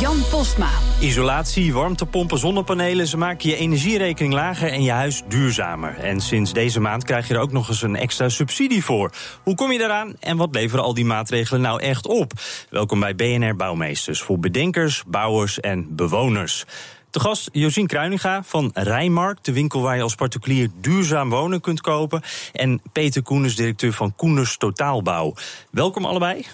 Jan Postma. Isolatie, warmtepompen, zonnepanelen, ze maken je energierekening lager en je huis duurzamer. En sinds deze maand krijg je er ook nog eens een extra subsidie voor. Hoe kom je daaraan en wat leveren al die maatregelen nou echt op? Welkom bij BNR Bouwmeesters voor bedenkers, bouwers en bewoners. De gast Josien Kruininga van Rijmarkt, de winkel waar je als particulier duurzaam wonen kunt kopen. En Peter Koeners, directeur van Koeners Totaalbouw. Welkom allebei.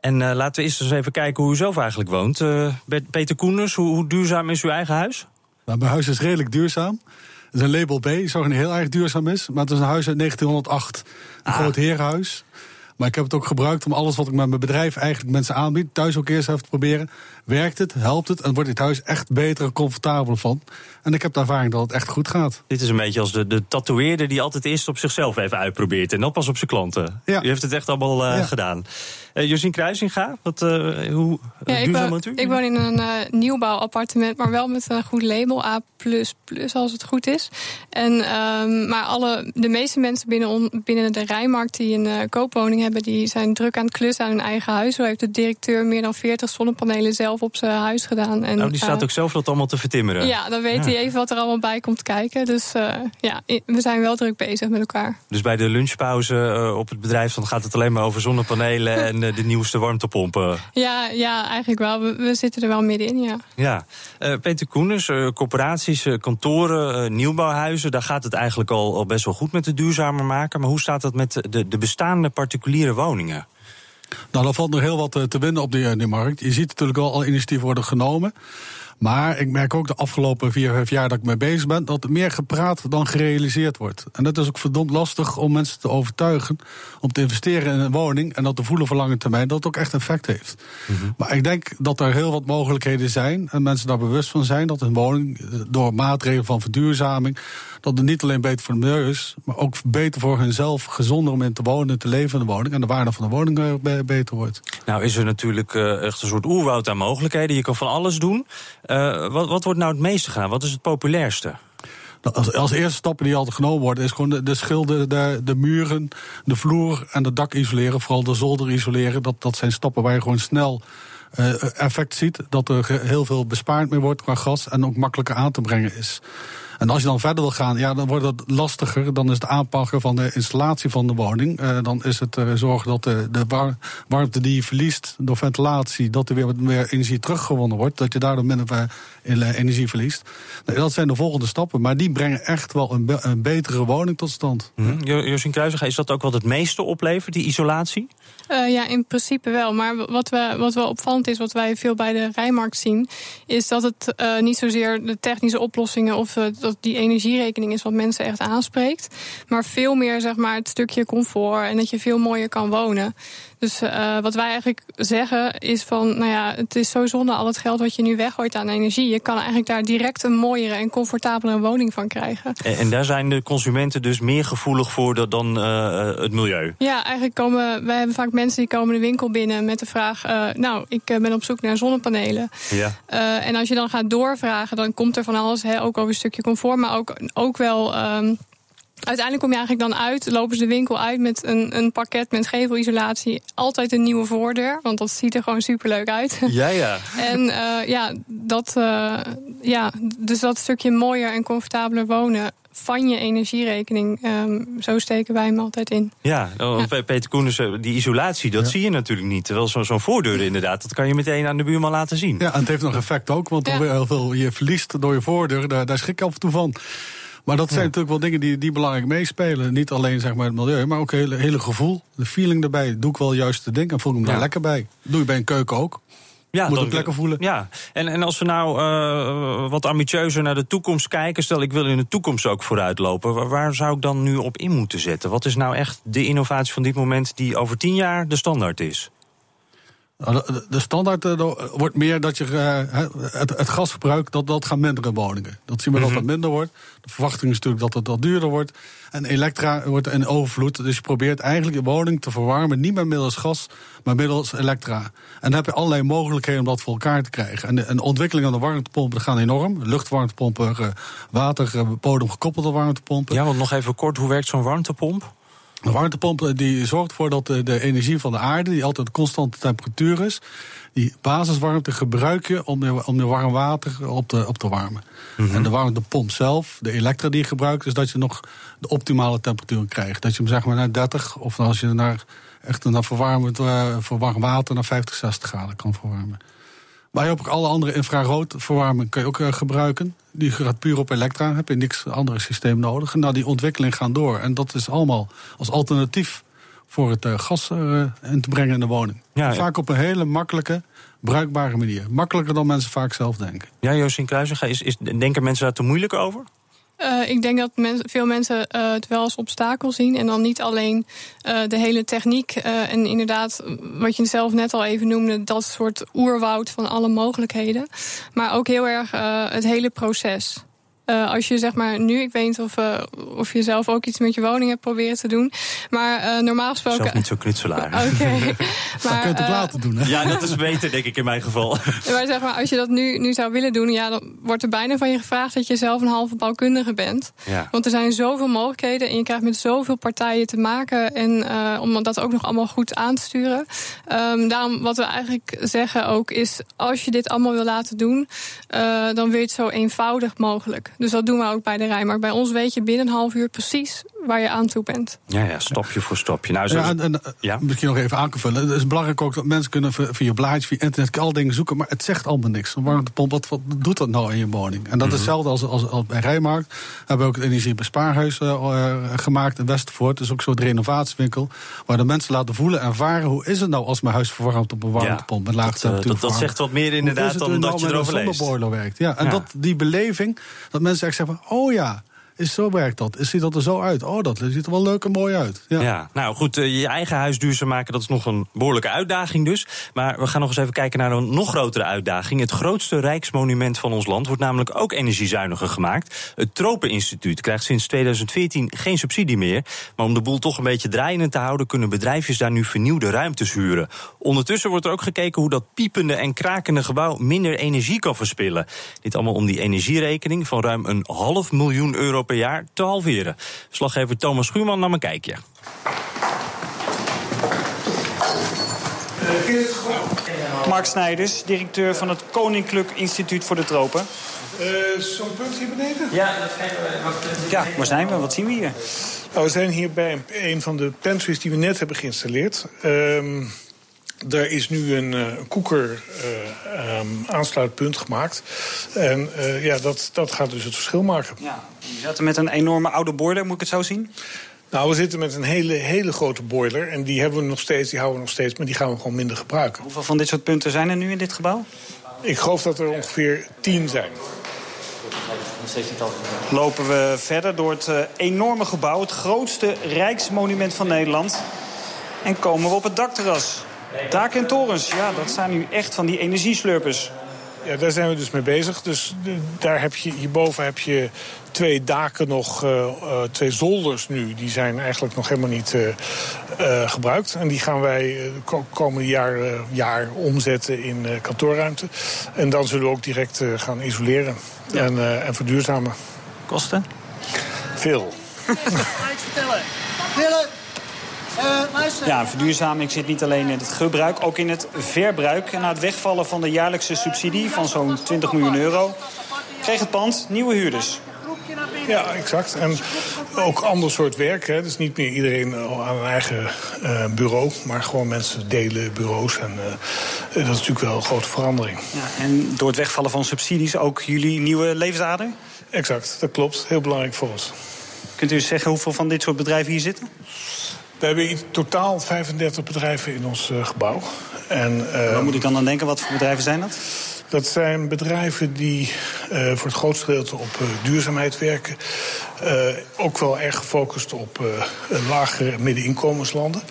En uh, laten we eerst eens even kijken hoe u zelf eigenlijk woont. Uh, Peter Koeners, hoe, hoe, duurzaam is uw eigen huis? Nou, mijn huis is redelijk duurzaam. Het is een label B, niet heel erg duurzaam is. Maar het is een huis uit 1908. Een ah. groot herenhuis. Maar ik heb het ook gebruikt om alles wat ik met mijn bedrijf eigenlijk mensen aanbied, thuis ook eerst even te proberen. Werkt het, helpt het en wordt dit huis echt beter en comfortabeler van. En ik heb de ervaring dat het echt goed gaat. Dit is een beetje als de, de tatoeëerder die altijd eerst op zichzelf even uitprobeert en dan pas op zijn klanten. Ja. U heeft het echt allemaal uh, ja. gedaan. Uh, Josien Kruisinga, wat, uh, hoe ja, ik woon, u? Ik woon in een uh, nieuwbouwappartement, maar wel met een goed label, A++, als het goed is. En, um, maar alle, de meeste mensen binnen, on, binnen de Rijmarkt die een koopwoning hebben, die zijn druk aan het klussen aan hun eigen huis. Zo heeft de directeur meer dan 40 zonnepanelen zelf op zijn huis gedaan. En, nou, die staat ook zelf dat allemaal te vertimmeren. Ja, dan weet hij even wat er allemaal bij komt kijken. Dus ja, we zijn wel druk bezig met elkaar. Dus bij de lunchpauze op het bedrijf dan gaat het alleen maar over zonnepanelen en de nieuwste warmtepompen. Ja, ja eigenlijk wel. We, we zitten er wel middenin, ja. Ja. Peter Koeners, corporaties, kantoren, nieuwbouwhuizen... daar gaat het eigenlijk al, al best wel goed met het duurzamer maken. Maar hoe staat dat met de, de bestaande particuliere woningen? Nou, dan valt nog heel wat te winnen op die, die markt. Je ziet natuurlijk al al initiatieven worden genomen. Maar ik merk ook de afgelopen vier, vijf jaar dat ik mee bezig ben, dat er meer gepraat dan gerealiseerd wordt. En dat is ook verdomd lastig om mensen te overtuigen om te investeren in een woning en dat te voelen voor lange termijn, dat het ook echt effect heeft. Mhm. Maar ik denk dat er heel wat mogelijkheden zijn en mensen daar bewust van zijn dat een woning eh, door maatregelen van verduurzaming, dat het niet alleen beter voor het milieu is, maar ook beter voor hunzelf, gezonder om in te wonen, te leven in de woning en de waarde van de woning eh, beter wordt. Nou is er natuurlijk uh, echt een soort oerwoud aan mogelijkheden. Je kan van alles doen. Uh, wat, wat wordt nou het meeste gedaan? Wat is het populairste? Nou, als, als eerste stappen die altijd genomen worden, is gewoon de, de schilder, de, de muren, de vloer en de dak isoleren. Vooral de zolder isoleren. Dat, dat zijn stappen waar je gewoon snel uh, effect ziet. Dat er heel veel bespaard mee wordt qua gas en ook makkelijker aan te brengen is. En als je dan verder wil gaan, ja, dan wordt het lastiger. Dan is het aanpakken van de installatie van de woning. Uh, dan is het uh, zorgen dat de, de warmte die je verliest door ventilatie, dat er weer meer energie teruggewonnen wordt. Dat je daardoor minder uh, energie verliest. Nou, dat zijn de volgende stappen. Maar die brengen echt wel een, be een betere woning tot stand. Mm -hmm. Is dat ook wat het meeste oplevert, die isolatie? Uh, ja, in principe wel. Maar wat, we, wat wel opvallend is, wat wij veel bij de rijmarkt zien, is dat het uh, niet zozeer de technische oplossingen of uh, dat die energierekening is wat mensen echt aanspreekt. Maar veel meer zeg maar, het stukje comfort en dat je veel mooier kan wonen. Dus uh, wat wij eigenlijk zeggen is van, nou ja, het is zo zonde al het geld wat je nu weggooit aan energie. Je kan eigenlijk daar direct een mooiere en comfortabelere woning van krijgen. En, en daar zijn de consumenten dus meer gevoelig voor dan uh, het milieu? Ja, eigenlijk komen, wij hebben vaak mensen die komen de winkel binnen met de vraag, uh, nou, ik ben op zoek naar zonnepanelen. Ja. en als je dan gaat doorvragen, dan komt er van alles, hè, ook over een stukje comfort, maar ook, ook wel... Um, Uiteindelijk kom je eigenlijk dan uit, lopen ze de winkel uit met een, een pakket met gevelisolatie. Altijd een nieuwe voordeur, want dat ziet er gewoon superleuk uit. Ja, ja. en uh, ja, dat, uh, ja, dus dat stukje mooier en comfortabeler wonen van je energierekening. Um, zo steken wij hem altijd in. Ja, oh, ja. Peter Koenens, eh, die isolatie, dat ja. zie je natuurlijk niet. Terwijl zo'n zo voordeur inderdaad, dat kan je meteen aan de buurman laten zien. Ja, en het heeft nog effect ook, want ja. heel veel je verliest door je voordeur, daar, daar schrik ik af en toe van. Maar dat zijn natuurlijk wel dingen die, die belangrijk meespelen. Niet alleen zeg maar, het milieu, maar ook het hele, hele gevoel. De feeling erbij. Doe ik wel juist te denken en voel ik me daar lekker bij. Doe je bij een keuken ook. Ja, Moet ook lekker voelen. Ja, en, en als we nou uh, wat ambitieuzer naar de toekomst kijken... stel ik wil in de toekomst ook vooruitlopen... Waar, waar zou ik dan nu op in moeten zetten? Wat is nou echt de innovatie van dit moment... die over tien jaar de standaard is? Nou, De, de standaard eh, wordt meer dat je eh, het, het gasgebruik dat, dat gaat minderen in woningen. Dat zien we dat het minder wordt. De verwachting is natuurlijk dat het wat duurder wordt. En elektra wordt in overvloed. Dus je probeert eigenlijk je woning te verwarmen, niet meer middels gas, maar middels elektra. En dan heb je allerlei mogelijkheden om dat voor elkaar te krijgen. En de, en de ontwikkelingen aan de warmtepompen gaan enorm. Luchtwarmtepompen, eh, water, eh, bodemgekoppelde warmtepompen. Ja, want nog even kort, hoe werkt zo'n warmtepomp? Een warmtepomp eh, die zorgt ervoor dat de, de energie van de aarde, die altijd constante temperatuur is, die basiswarmte gebruik je om je, om je warm water op te, op te warmen. En de warmtepomp zelf, de elektra die je gebruikt, is dat je nog de optimale temperatuur krijgt. Dat je hem zeg maar naar 30 of als je naar echt naar verwarmend uh, verwarmd water naar 50, 60 graden kan verwarmen. Maar je hebt ook alle andere infraroodverwarming kun je ook uh, gebruiken. Die gaat puur op elektra, heb je niks andere systeem nodig. Nou, die ontwikkeling gaat door. En dat is allemaal als alternatief voor het uh, gas uh, in te brengen in de woning. Ja, Vaak op een hele makkelijke, bruikbare manier. Makkelijker dan mensen vaak zelf denken. Ja, Josien Kruijzinga, is, is, denken mensen daar te moeilijk over? Uh, ik denk dat veel mensen uh, het wel als obstakel zien. En dan niet alleen uh, de hele techniek. en inderdaad, wat je zelf net al even noemde, dat soort oerwoud van alle mogelijkheden. Maar ook heel erg het hele proces. Uh, als je zeg maar nu, ik weet niet of, uh, of je zelf ook iets met je woning hebt proberen te doen. Maar uh, normaal gesproken. Zelf niet zo knutselaar. Oké. Okay. maar kun je het laten doen, hè? Ja, dat is beter, denk ik, in mijn geval. maar zeg maar, als je dat nu, nu zou willen doen, ja, dan wordt er bijna van je gevraagd dat je zelf een halve bouwkundige bent. Ja. Want er zijn zoveel mogelijkheden en je krijgt met zoveel partijen te maken. En om dat ook nog allemaal goed aan te sturen. Um, daarom, wat we eigenlijk zeggen ook, is als je dit allemaal wil laten doen, dan wil je het zo eenvoudig mogelijk. Dus dat doen we ook bij de Rijmarkt. Bij ons weet je binnen een half uur precies waar je aan toe bent. Ja, ja stapje voor stapje. Nou, zo... ja, en, en ja? misschien nog even aan vullen. Het is belangrijk ook dat mensen kunnen via blaadjes, via internet, al dingen zoeken, maar het zegt allemaal niks. Een warmtepomp, wat, wat doet dat nou in je woning? En dat is hetzelfde als, als, als bij Rijmarkt. We hebben ook het energiebespaarhuis uh, gemaakt in Westervoort. Dus ook zo'n renovatiewinkel, waar de mensen laten voelen en ervaren hoe is het nou als mijn huis verwarmt op een warmtepomp met temperatuur. Dat, dat, zegt wat meer inderdaad dan nou dat je erover leest. werkt. Ja, en Dat, die beleving, dat mensen echt zeggen van, oh ja, is zo werkt dat. Ziet dat er zo uit? Oh, dat ziet er wel leuk en mooi uit. Ja, ja nou goed, je eigen huis duurzaam maken, dat is nog een behoorlijke uitdaging dus. Maar we gaan nog eens even kijken naar een nog grotere uitdaging. Het grootste rijksmonument van ons land wordt namelijk ook energiezuiniger gemaakt. Het Tropeninstituut krijgt sinds 2014 geen subsidie meer. Maar om de boel toch een beetje draaiende te houden, kunnen bedrijfjes daar nu vernieuwde ruimtes huren. Ondertussen wordt er ook gekeken hoe dat piepende en krakende gebouw minder energie kan verspillen. Dit allemaal om die energierekening van ruim een half miljoen euro per jaar te halveren. Slaggever Thomas Schuurman nam een kijkje. Mark Snijders, directeur van het Koninklijk Instituut voor de Tropen. Uh, Zo'n punt hier beneden? Ja, dat we. Ja, waar zijn we? Wat zien we hier? Nou, we zijn hier bij een van de pantries die we net hebben geïnstalleerd. Uh, er is nu een uh, koeker uh, um, aansluitpunt gemaakt. En uh, ja, dat, dat gaat dus het verschil maken. Ja, je zat er met een enorme oude boiler, moet ik het zo zien? Nou, we zitten met een hele, hele grote boiler. En die hebben we nog steeds, die houden we nog steeds, maar die gaan we gewoon minder gebruiken. Hoeveel van dit soort punten zijn er nu in dit gebouw? Ik geloof dat er ongeveer tien zijn. Lopen we verder door het enorme gebouw, het grootste rijksmonument van Nederland. En komen we op het dakterras. Daken en torens, ja, dat zijn nu echt van die energieslurpers. Ja, daar zijn we dus mee bezig. Dus daar heb je, hierboven heb je twee daken nog, uh, uh, twee zolders nu. Die zijn eigenlijk nog helemaal niet uh, gebruikt. En die gaan wij de komende jaar, jaar omzetten in kantoorruimte. En dan zullen we ook direct gaan isoleren ja. en, en verduurzamen. Kosten? Veel. vertellen. Willen. Ja, verduurzaming zit niet alleen in het gebruik, ook in het verbruik. En na het wegvallen van de jaarlijkse subsidie van zo'n 20 miljoen euro... kreeg het pand nieuwe huurders. Ja, exact. En ook ander soort werk. Hè. Dus niet meer iedereen aan een eigen uh, bureau, maar gewoon mensen delen bureaus. En uh, dat is natuurlijk wel een grote verandering. Ja, en door het wegvallen van subsidies ook jullie nieuwe levensader? Exact, dat klopt. Heel belangrijk voor ons. Kunt u zeggen hoeveel van dit soort bedrijven hier zitten? We hebben in totaal 35 bedrijven in ons uh, gebouw. En, uh, Waar moet ik dan aan denken? Wat voor bedrijven zijn dat? Dat zijn bedrijven die uh, voor het grootste gedeelte op duurzaamheid werken. ook wel erg gefocust op lagere middeninkomenslanden.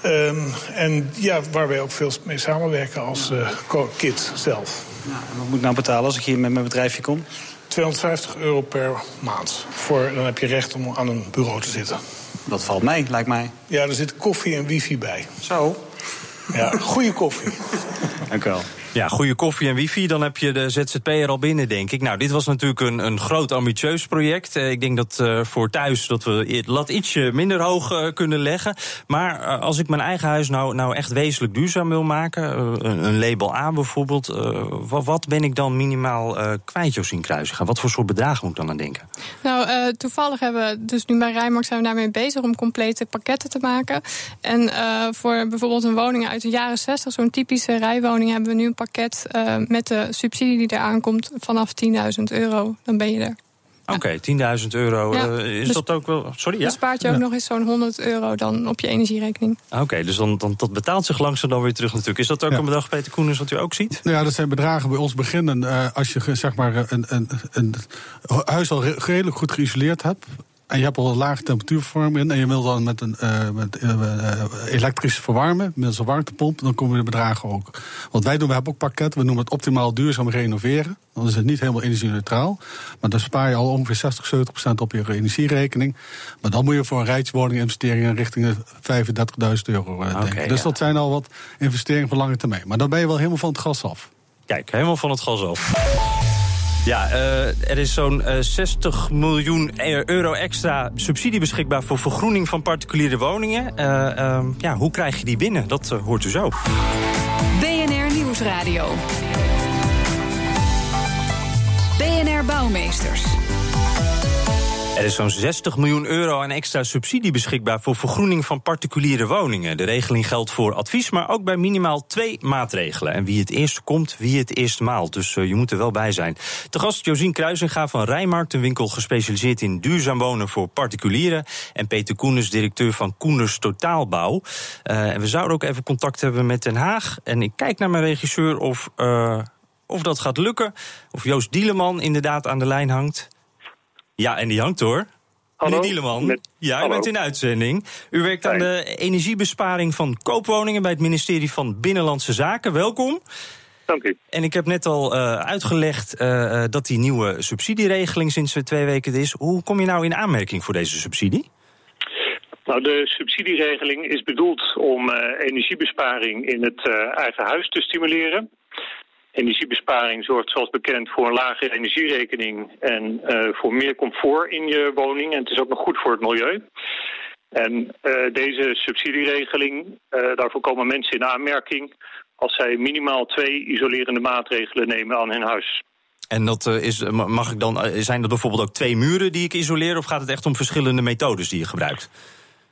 Ehm, en ja, waar wij ook veel mee samenwerken als KIT zelf. Ja, en wat moet ik nou betalen als ik hier met mijn bedrijfje kom? 250 euro per maand. Voor, dan heb je recht om aan een bureau te zitten. Dat valt mee, lijkt mij. Ja, er zit koffie en wifi bij. Zo. Ja, goede koffie. Dank u wel. Ja, goede koffie en wifi, dan heb je de ZZP'er al binnen, denk ik. Nou, dit was natuurlijk een, een groot ambitieus project. Eh, ik denk dat uh, voor thuis dat we het lat ietsje minder hoog uh, kunnen leggen. Maar als ik mijn eigen huis nou, nou echt wezenlijk duurzaam wil maken, een, een, label A bijvoorbeeld, wat, wat, ben ik dan minimaal kwijt, Josien Kruisiga? Wat voor soort bedragen moet ik dan aan denken? Nou, toevallig hebben we dus nu bij Rijmark zijn we daarmee bezig om complete pakketten te maken. En voor bijvoorbeeld een woning uit de jaren 60, zo'n typische rijwoning, hebben we nu een pakket uh, met de subsidie die eraan komt vanaf 10.000 euro. Dan ben je er. Oké, okay, 10.000 euro. Ja, uh, is dus, dat ook wel. Sorry, ja? Dan spaart je ook ja. nog eens zo'n 100 euro dan op je energierekening. Oké, okay, dus dan, dan dat betaalt zich langzaam dan weer terug natuurlijk. Is dat ook ja. een bedrag, Peter Koenens, wat u ook ziet? Ja, dat zijn bedragen bij ons beginnen. Uh, als je zeg maar een, een, een huis al redelijk goed geïsoleerd hebt en je hebt al een lage temperatuurverwarming in en je wil dan met een uh, met, uh, elektrisch verwarmen, middels een warmtepomp, dan komen de bedragen ook. Wat wij doen, we hebben ook pakketten, we noemen het optimaal duurzaam renoveren. Dan is het niet helemaal energie-neutraal, maar dan spaar je al ongeveer 60, 70 procent op je energierekening. Maar dan moet je voor een rijtjeswoning investeringen richting de 35.000 euro uh, denken. Okay, dus ja. dat zijn al wat investeringen voor lange termijn. Maar dan ben je wel helemaal van het gas af. Kijk, helemaal van het gas af. Ja, uh, er is zo'n uh, 60 miljoen euro extra subsidie beschikbaar voor vergroening van particuliere woningen. Uh, ja, hoe krijg je die binnen? Dat hoort u zo. BNR Nieuwsradio. BNR Bouwmeesters. Er is zo'n 60 miljoen euro aan extra subsidie beschikbaar voor vergroening van particuliere woningen. De regeling geldt voor advies, maar ook bij minimaal twee maatregelen. En wie het eerst komt, wie het eerst maalt. Dus uh, je moet er wel bij zijn. De gast Josien Kruisinga van Rijmarkt, een winkel gespecialiseerd in duurzaam wonen voor particulieren. En Peter Koeners, directeur van Koeners Totaalbouw. Uh, en we zouden ook even contact hebben met Den Haag. En ik kijk naar mijn regisseur of, uh, of dat gaat lukken. Of Joost Dieleman inderdaad aan de lijn hangt. Ja, en die hangt hoor. Hallo. Meneer Dieleman, Met, ja, u hallo. bent in uitzending. U werkt aan de energiebesparing van koopwoningen bij het ministerie van Binnenlandse Zaken. Welkom. Dank u. En ik heb net al uh, uitgelegd uh, dat die nieuwe subsidieregeling sinds twee weken is. Hoe kom je nou in aanmerking voor deze subsidie? Nou, de subsidieregeling is bedoeld om uh, energiebesparing in het eigen huis te stimuleren. Energiebesparing zorgt zoals bekend voor een lagere energierekening en uh, voor meer comfort in je woning. En het is ook nog goed voor het milieu. En uh, deze subsidieregeling, uh, daarvoor komen mensen in aanmerking als zij minimaal twee isolerende maatregelen nemen aan hun huis. En dat is, mag ik dan, zijn er bijvoorbeeld ook twee muren die ik isoleer, of gaat het echt om verschillende methodes die je gebruikt?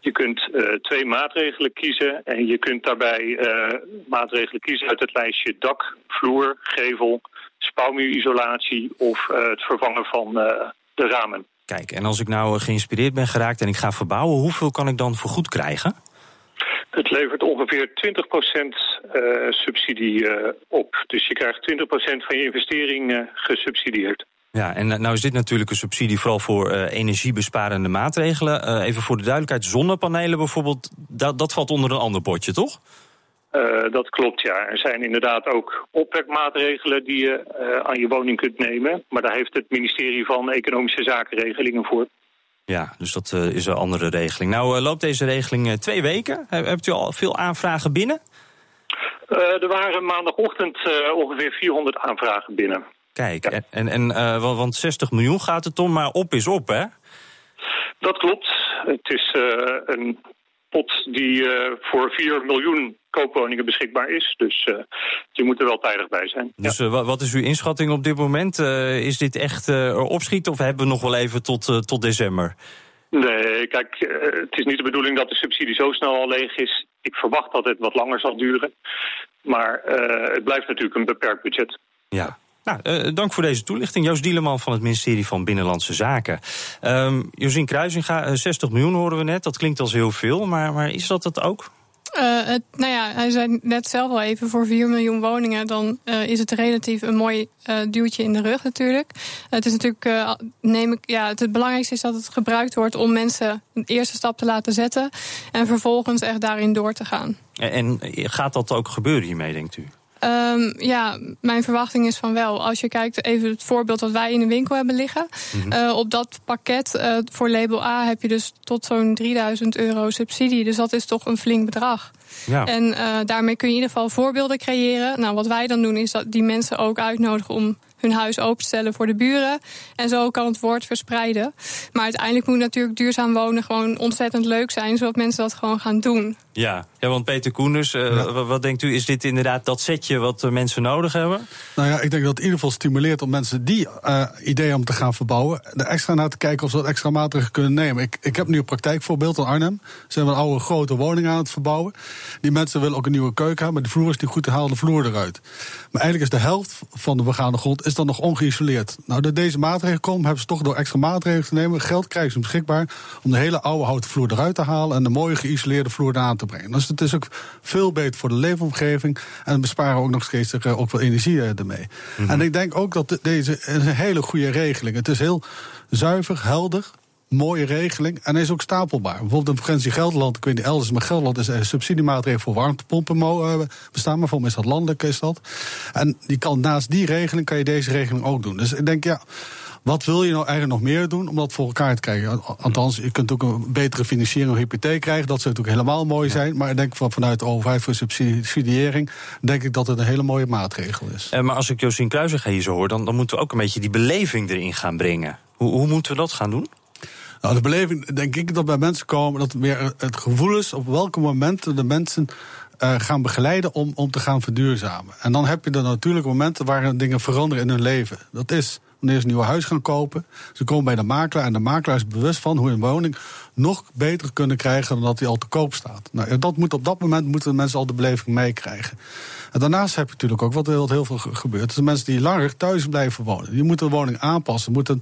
Je kunt uh, twee maatregelen kiezen en je kunt daarbij uh, maatregelen kiezen uit het lijstje dak, vloer, gevel, spouwmuurisolatie of uh, het vervangen van de ramen. Kijk, en als ik nou geïnspireerd ben geraakt en ik ga verbouwen, hoeveel kan ik dan vergoed krijgen? Het levert ongeveer 20% subsidie op. Dus je krijgt 20% van je investering gesubsidieerd. Ja, en nou is dit natuurlijk een subsidie vooral voor uh, energiebesparende maatregelen. Uh, even voor de duidelijkheid, zonnepanelen bijvoorbeeld, dat, dat valt onder een ander potje, toch? Uh, dat klopt, ja. Er zijn inderdaad ook opwekmaatregelen die je aan je woning kunt nemen. Maar daar heeft het ministerie van Economische Zaken regelingen voor. Ja, dus dat is een andere regeling. Nou loopt deze regeling twee weken. Hebt u al veel aanvragen binnen? er waren maandagochtend ongeveer 400 aanvragen binnen. Kijk, ja. en, en uh, want 60 miljoen gaat het om, maar op is op, hè? Dat klopt. Het is uh, een pot die uh, voor 4 miljoen koopwoningen beschikbaar is. Dus je moet er wel tijdig bij zijn. Dus ja. wat is uw inschatting op dit moment? is dit echt opschieten of hebben we nog wel even tot, tot december? Nee, kijk, het is niet de bedoeling dat de subsidie zo snel al leeg is. Ik verwacht dat het wat langer zal duren. Maar het blijft natuurlijk een beperkt budget. Ja, nou, uh, dank voor deze toelichting. Joost Dieleman van het ministerie van Binnenlandse Zaken. Um, Josien Kruisinga, 60 miljoen horen we net. Dat klinkt als heel veel, maar, maar is dat het ook? Uh, het, nou ja, hij zei net zelf al even, voor 4 miljoen woningen... dan uh, is het relatief een mooi uh, duwtje in de rug natuurlijk. het is natuurlijk, neem ik, ja, het, belangrijkste is dat het gebruikt wordt... om mensen een eerste stap te laten zetten... en vervolgens echt daarin door te gaan. En, en gaat dat ook gebeuren hiermee, denkt u? Um, ja, mijn verwachting is van wel. Als je kijkt, even het voorbeeld wat wij in de winkel hebben liggen. Mm -hmm. uh, op dat pakket uh, voor label A heb je dus tot zo'n 3000 euro subsidie. Dus dat is toch een flink bedrag. Ja. En uh, daarmee kun je in ieder geval voorbeelden creëren. Nou, wat wij dan doen is dat die mensen ook uitnodigen om hun huis openstellen voor de buren. En zo kan het woord verspreiden. Maar uiteindelijk moet natuurlijk duurzaam wonen gewoon ontzettend leuk zijn, zodat mensen dat gewoon gaan doen. Ja, ja want Peter Koenders, uh, ja. wat denkt u, is dit inderdaad dat setje wat mensen nodig hebben? Nou ja, ik denk dat het in ieder geval stimuleert om mensen die uh, ideeën om te gaan verbouwen, er extra naar te kijken of ze dat extra maatregelen kunnen nemen. Ik, ik heb nu een praktijkvoorbeeld in Arnhem. Ze zijn een oude grote woning aan het verbouwen. Die mensen willen ook een nieuwe keuken hebben, maar de vloer is niet goed, te halen de vloer eruit. Maar eigenlijk is de helft van de begane grond is dan nog ongeïsoleerd. Nou, door deze maatregelen komen, hebben ze toch door extra maatregelen te nemen, geld krijgen ze beschikbaar om de hele oude houten vloer eruit te halen en de mooie geïsoleerde vloer aan te brengen. Dus het is ook veel beter voor de leefomgeving en besparen ook nog steeds ook wel energie ermee. Mm -hmm. En ik denk ook dat deze een hele goede regeling. Het is heel zuiver, helder mooie regeling. En hij is ook stapelbaar. Bijvoorbeeld in frequentie Gelderland, ik weet niet elders, maar Gelderland is een subsidiemaatregel voor warmtepompen uh, bestaan. Maar voor mij is dat landelijk, is dat. En die kan, naast die regeling kan je deze regeling ook doen. Dus ik denk, ja. Wat wil je nou eigenlijk nog meer doen om dat voor elkaar te krijgen? Althans, je kunt ook een betere financiering of hypotheek krijgen. Dat zou natuurlijk helemaal mooi zijn. Maar ik denk van, vanuit de overheid voor subsidiëring... denk ik dat het een hele mooie maatregel is. Eh, maar als ik Josien Kruijzer hier zo hoor... Dan, dan moeten we ook een beetje die beleving erin gaan brengen. Hoe, hoe moeten we dat gaan doen? Nou, de beleving, denk ik dat bij mensen komen dat meer het gevoel is op welke momenten de mensen uh, gaan begeleiden om, om te gaan verduurzamen. En dan heb je er natuurlijk momenten waarin dingen veranderen in hun leven. Dat is wanneer ze een nieuw huis gaan kopen. Ze komen bij de makelaar en de makelaar is bewust van hoe een woning nog beter kunnen krijgen dan dat die al te koop staat. Nou, dat moet op dat moment moeten de mensen al de beleving meekrijgen. En daarnaast heb je natuurlijk ook wat heel, heel veel gebeurt. Dat zijn mensen die langer thuis blijven wonen. Die moeten de woning aanpassen, moeten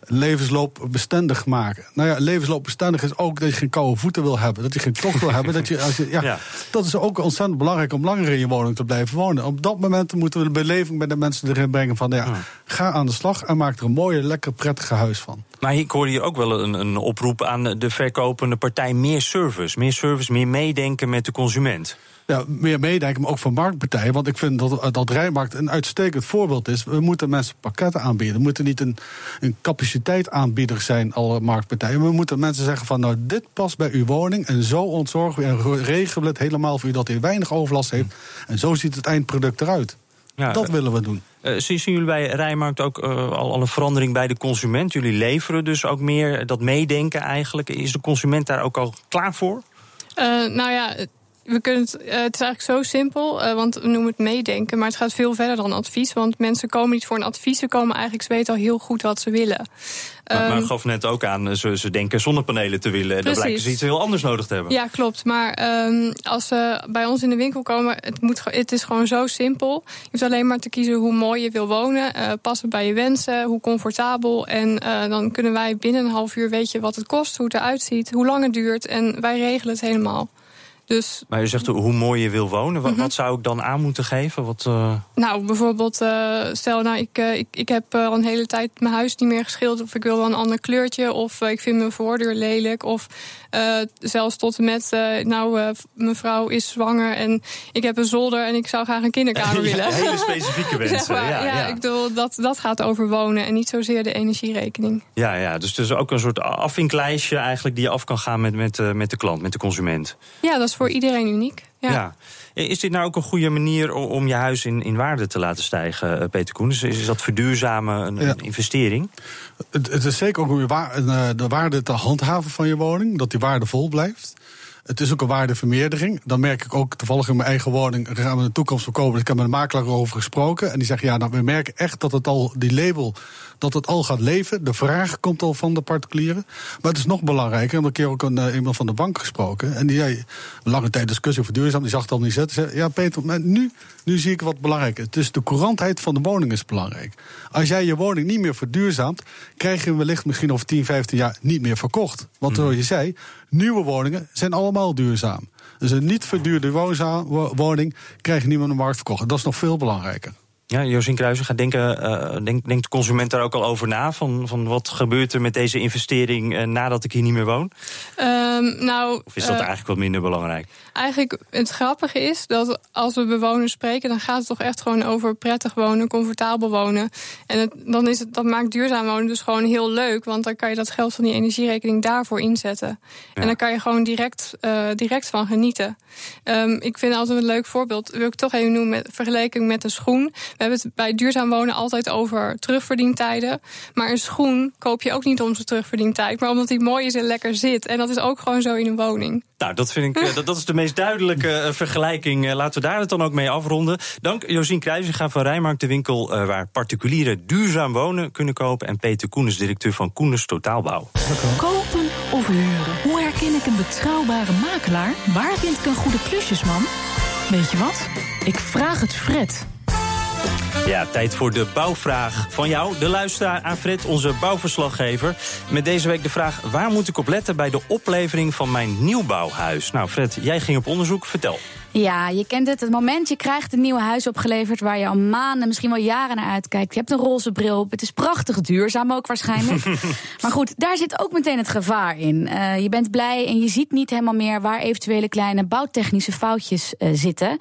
levensloopbestendig maken. Nou ja, levensloopbestendig is ook dat je geen koude voeten wil hebben. Dat je geen tocht wil hebben. Dat, je, als je, ja, ja, Dat is ook ontzettend belangrijk om langer in je woning te blijven wonen. Op dat moment moeten we de beleving bij de mensen erin brengen van... Ja, ga aan de slag en maak er een mooie, lekker, prettige huis van. Maar ik hoorde hier ook wel een, een oproep aan de verkopende partij... meer service, meer service, meer meedenken met de consument ja, meer meedenken, maar ook van marktpartijen. Want ik vind dat, dat Rijnmarkt een uitstekend voorbeeld is. We moeten mensen pakketten aanbieden. We moeten niet een, een capaciteitaanbieder zijn, alle marktpartijen. We moeten mensen zeggen van, nou, dit past bij uw woning... en zo ontzorgen we en regelen we het helemaal voor u dat u weinig overlast heeft. En zo ziet het eindproduct eruit. Ja, dat willen we doen. Uh, zien jullie bij Rijnmarkt ook uh, al, al een verandering bij de consument? Jullie leveren dus ook meer dat meedenken eigenlijk. Is de consument daar ook al klaar voor? Uh, nou ja, we kunnen het, uh, het is eigenlijk zo simpel, uh, want we noemen het meedenken, maar het gaat veel verder dan advies. Want mensen komen niet voor een advies, ze komen eigenlijk, ze weten al heel goed wat ze willen. Maar, maar gaf net ook aan, ze, ze denken zonnepanelen te willen. En dan blijken ze iets heel anders nodig te hebben. Ja, klopt. Maar um, als ze bij ons in de winkel komen, het, moet, het is gewoon zo simpel. Je hoeft alleen maar te kiezen hoe mooi je wil wonen, uh, passen bij je wensen, hoe comfortabel. En dan kunnen wij binnen een half uur weten wat het kost, hoe het eruit ziet, hoe lang het duurt. En wij regelen het helemaal. Dus, maar je zegt hoe mooi je wil wonen. Wat, mm -hmm. wat zou ik dan aan moeten geven? Wat, uh... Nou, bijvoorbeeld, uh, stel, nou, ik, uh, ik, ik heb al een hele tijd mijn huis niet meer geschilderd. Of ik wil wel een ander kleurtje. Of ik vind mijn voordeur lelijk. Of zelfs tot en met, nou, mevrouw is zwanger en ik heb een zolder en ik zou graag een kinderkamer willen. Ja, hele specifieke wensen. zeg maar, ja, ja, ja, ik bedoel, dat, dat gaat over wonen en niet zozeer de energierekening. Ja, ja dus het is ook een soort afvinklijstje eigenlijk die je af kan gaan met, met, met de klant, met de consument. Ja, dat is voor iedereen uniek. Ja. ja. Is dit nou ook een goede manier om je huis in, in waarde te laten stijgen, Peter Koen? Is dat verduurzamen een, ja. een investering? Het, het, is zeker ook om wa de waarde te handhaven van je woning, dat die waarde vol blijft. Het is ook een waardevermeerdering. Dan merk ik ook toevallig in mijn eigen woning. gaan we in de toekomst verkopen. Dus ik heb met een makelaar over gesproken. En die zegt: ja, nou, we merken echt dat het al, die label, dat het al gaat leven. De vraag komt al van de particulieren. Maar het is nog belangrijker. Ik heb een keer ook een, uh, iemand van de bank gesproken. En die zei: lange tijd discussie over duurzaam. Die zag het al niet zitten. Zei, ja, Peter, maar nu, nu zie ik wat belangrijker. Dus de courantheid van de woning is belangrijk. Als jij je woning niet meer verduurzaamt, krijg je hem wellicht misschien over 10, 15 jaar niet meer verkocht. Want zoals je zei, nieuwe woningen zijn al allemaal duurzaam. Dus een niet verduurde woning krijgt niemand op de markt verkocht. Dat is nog veel belangrijker. Ja, Josien Kruijzen gaat denken, uh, denk, denkt de consument daar ook al over na? Van, van wat gebeurt er met deze investering uh, nadat ik hier niet meer woon? Um, nou, of is dat uh, eigenlijk wat minder belangrijk? Eigenlijk, het grappige is dat als we bewoners spreken, dan gaat het toch echt gewoon over prettig wonen, comfortabel wonen. En het, dan is het, dat maakt duurzaam wonen dus gewoon heel leuk, want dan kan je dat geld van die energierekening daarvoor inzetten. Ja. En dan kan je gewoon direct, direct van genieten. Um, ik vind altijd een leuk voorbeeld, wil ik toch even noemen, met vergelijking met een schoen. We hebben het bij duurzaam wonen altijd over terugverdientijden. Maar een schoen koop je ook niet om zijn terugverdientijd, maar omdat die mooi is en lekker zit. En dat is ook gewoon zo in een woning. Nou, dat vind ik dat, dat is de meest duidelijke vergelijking. Laten we daar het dan ook mee afronden. Dank Josien Kruijzinga van Rijmarkt, de winkel waar particulieren duurzaam wonen kunnen kopen. En Peter Koenens, directeur van Koenens Totaalbouw. Kopen of huren? Hoe herken ik een betrouwbare makelaar? Waar vind ik een goede klusjesman? Weet je wat? Ik vraag het Fred. Ja, tijd voor de bouwvraag van jou, de luisteraar aan Fred, onze bouwverslaggever. Met deze week de vraag, waar moet ik op letten bij de oplevering van mijn nieuwbouwhuis? Nou Fred, jij ging op onderzoek, vertel. Ja, je kent het. Het moment je krijgt een nieuw huis opgeleverd... waar je al maanden, misschien wel jaren naar uitkijkt. Je hebt een roze bril op. Het is prachtig duurzaam ook waarschijnlijk. maar goed, daar zit ook meteen het gevaar in. Uh, je bent blij en je ziet niet helemaal meer... waar eventuele kleine bouwtechnische foutjes uh, zitten.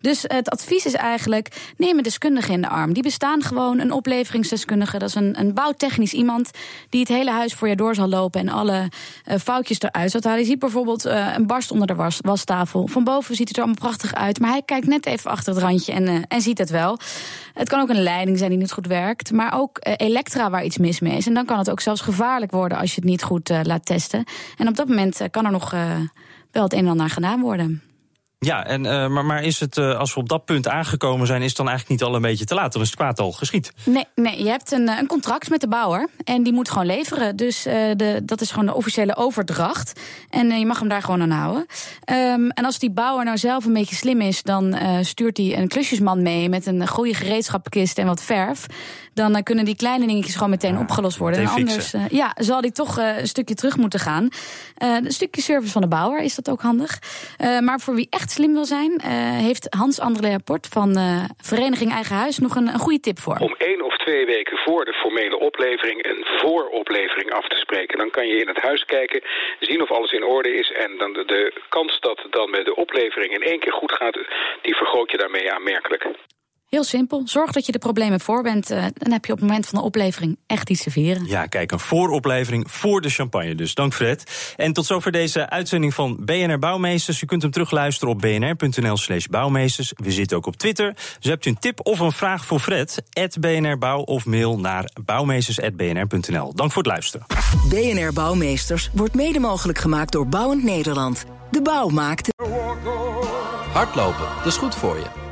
Dus het advies is eigenlijk... neem een deskundige in de arm. Die bestaan gewoon, een opleveringsdeskundige. Dat is een, een bouwtechnisch iemand... die het hele huis voor je door zal lopen... en alle uh, foutjes eruit zal halen. Je ziet bijvoorbeeld een barst onder de was, wastafel. Van boven ziet het er allemaal prachtig uit. Maar hij kijkt net even achter het randje en, uh, en ziet het wel. Het kan ook een leiding zijn die niet goed werkt. Maar ook uh, elektra waar iets mis mee is. En dan kan het ook zelfs gevaarlijk worden als je het niet goed uh, laat testen. En op dat moment kan er nog wel het een en ander gedaan worden. Ja, en, uh, maar, maar is het, uh, als we op dat punt aangekomen zijn, is het dan eigenlijk niet al een beetje te laat? Dan is het kwaad al geschied. Nee, nee je hebt een, een contract met de bouwer en die moet gewoon leveren. Dus de, dat is gewoon de officiële overdracht. En je mag hem daar gewoon aan houden. Um, en als die bouwer nou zelf een beetje slim is, dan stuurt hij een klusjesman mee met een goede gereedschapkist en wat verf. Dan kunnen die kleine dingetjes gewoon meteen ja, opgelost worden. En anders ja, zal die toch een stukje terug moeten gaan. een stukje service van de bouwer is dat ook handig. maar voor wie echt slim wil zijn, uh, heeft Hans André Port van uh, Vereniging Eigen Huis nog een, een goede tip voor. Om één of twee weken voor de formele oplevering een vooroplevering af te spreken. Dan kan je in het huis kijken, zien of alles in orde is. En dan de, de kans dat het dan met de oplevering in één keer goed gaat, die vergroot je daarmee aanmerkelijk. Heel simpel. Zorg dat je de problemen voor bent. Uh, dan heb je op het moment van de oplevering echt iets te vieren. Ja, kijk, een vooroplevering voor de champagne dus. Dank Fred. En tot zover deze uitzending van BNR Bouwmeesters. U kunt hem terugluisteren op bnr.nl slash bouwmeesters. We zitten ook op Twitter. Dus hebt u een tip of een vraag voor Fred? BNR Bouw of mail naar bouwmeesters.bnr.nl. Dank voor het luisteren. BNR Bouwmeesters wordt mede mogelijk gemaakt door Bouwend Nederland. De bouw maakt... Hardlopen, dat is goed voor je.